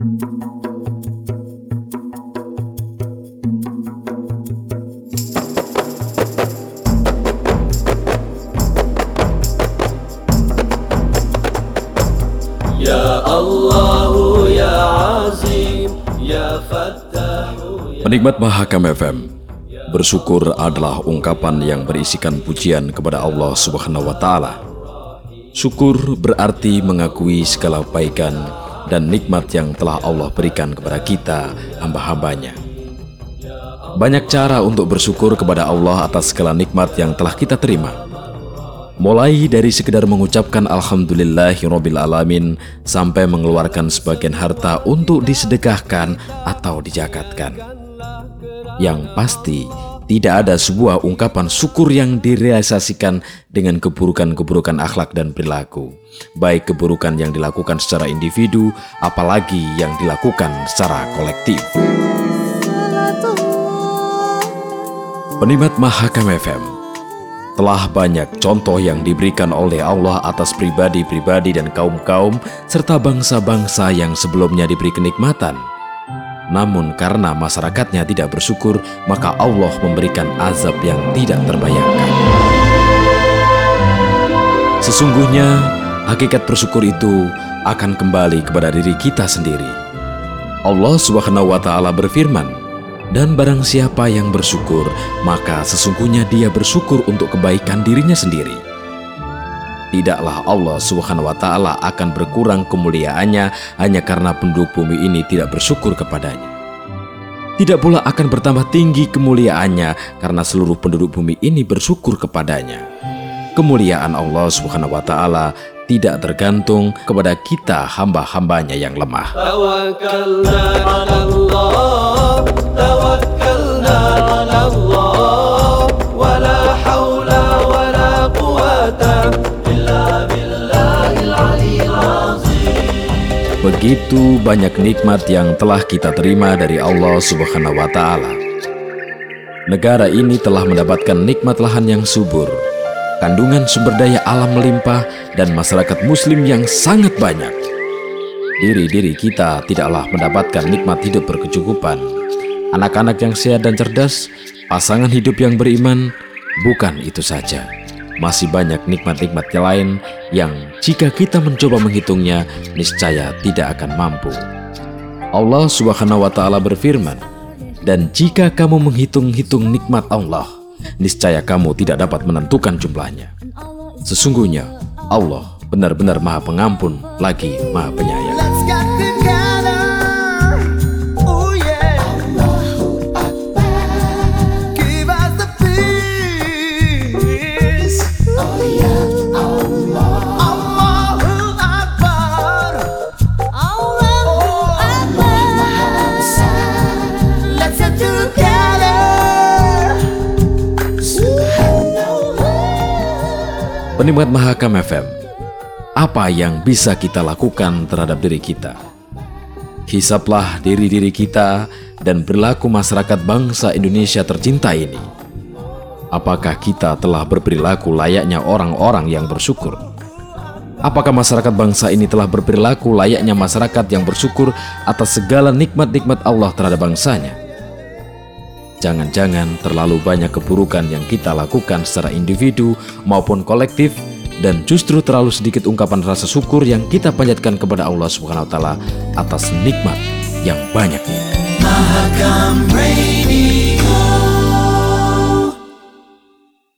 Ya Allah ya ya Fattah Penikmat Mahakam FM, bersyukur adalah ungkapan yang berisikan pujian kepada Allah Subhanahu wa taala. Syukur berarti mengakui segala kebaikan dan nikmat yang telah Allah berikan kepada kita, hamba-hambanya. Banyak cara untuk bersyukur kepada Allah atas segala nikmat yang telah kita terima. Mulai dari sekedar mengucapkan Alhamdulillahirobbil alamin sampai mengeluarkan sebagian harta untuk disedekahkan atau dijakatkan. Yang pasti, tidak ada sebuah ungkapan syukur yang direalisasikan dengan keburukan-keburukan akhlak dan perilaku, baik keburukan yang dilakukan secara individu, apalagi yang dilakukan secara kolektif. Penimat Mahakam FM, telah banyak contoh yang diberikan oleh Allah atas pribadi-pribadi dan kaum-kaum serta bangsa-bangsa yang sebelumnya diberi kenikmatan. Namun karena masyarakatnya tidak bersyukur, maka Allah memberikan azab yang tidak terbayangkan. Sesungguhnya, hakikat bersyukur itu akan kembali kepada diri kita sendiri. Allah Subhanahu wa taala berfirman, "Dan barang siapa yang bersyukur, maka sesungguhnya dia bersyukur untuk kebaikan dirinya sendiri." Tidaklah Allah Subhanahu wa taala akan berkurang kemuliaannya hanya karena penduduk bumi ini tidak bersyukur kepadanya. Tidak pula akan bertambah tinggi kemuliaannya karena seluruh penduduk bumi ini bersyukur kepadanya. Kemuliaan Allah Subhanahu wa taala tidak tergantung kepada kita hamba-hambanya yang lemah. Tawakkalna Begitu banyak nikmat yang telah kita terima dari Allah Subhanahu wa taala. Negara ini telah mendapatkan nikmat lahan yang subur, kandungan sumber daya alam melimpah dan masyarakat muslim yang sangat banyak. Diri-diri kita tidaklah mendapatkan nikmat hidup berkecukupan. Anak-anak yang sehat dan cerdas, pasangan hidup yang beriman, bukan itu saja. Masih banyak nikmat-nikmat yang lain yang jika kita mencoba menghitungnya, niscaya tidak akan mampu. Allah Subhanahu wa taala berfirman, "Dan jika kamu menghitung-hitung nikmat Allah, niscaya kamu tidak dapat menentukan jumlahnya. Sesungguhnya Allah benar-benar Maha Pengampun lagi Maha Penyayang." Penikmat Mahakam FM, apa yang bisa kita lakukan terhadap diri kita? Hisaplah diri-diri kita dan berlaku masyarakat bangsa Indonesia tercinta ini. Apakah kita telah berperilaku layaknya orang-orang yang bersyukur? Apakah masyarakat bangsa ini telah berperilaku layaknya masyarakat yang bersyukur atas segala nikmat-nikmat Allah terhadap bangsanya? Jangan-jangan terlalu banyak keburukan yang kita lakukan secara individu maupun kolektif dan justru terlalu sedikit ungkapan rasa syukur yang kita panjatkan kepada Allah Subhanahu wa taala atas nikmat yang banyak. Mahakam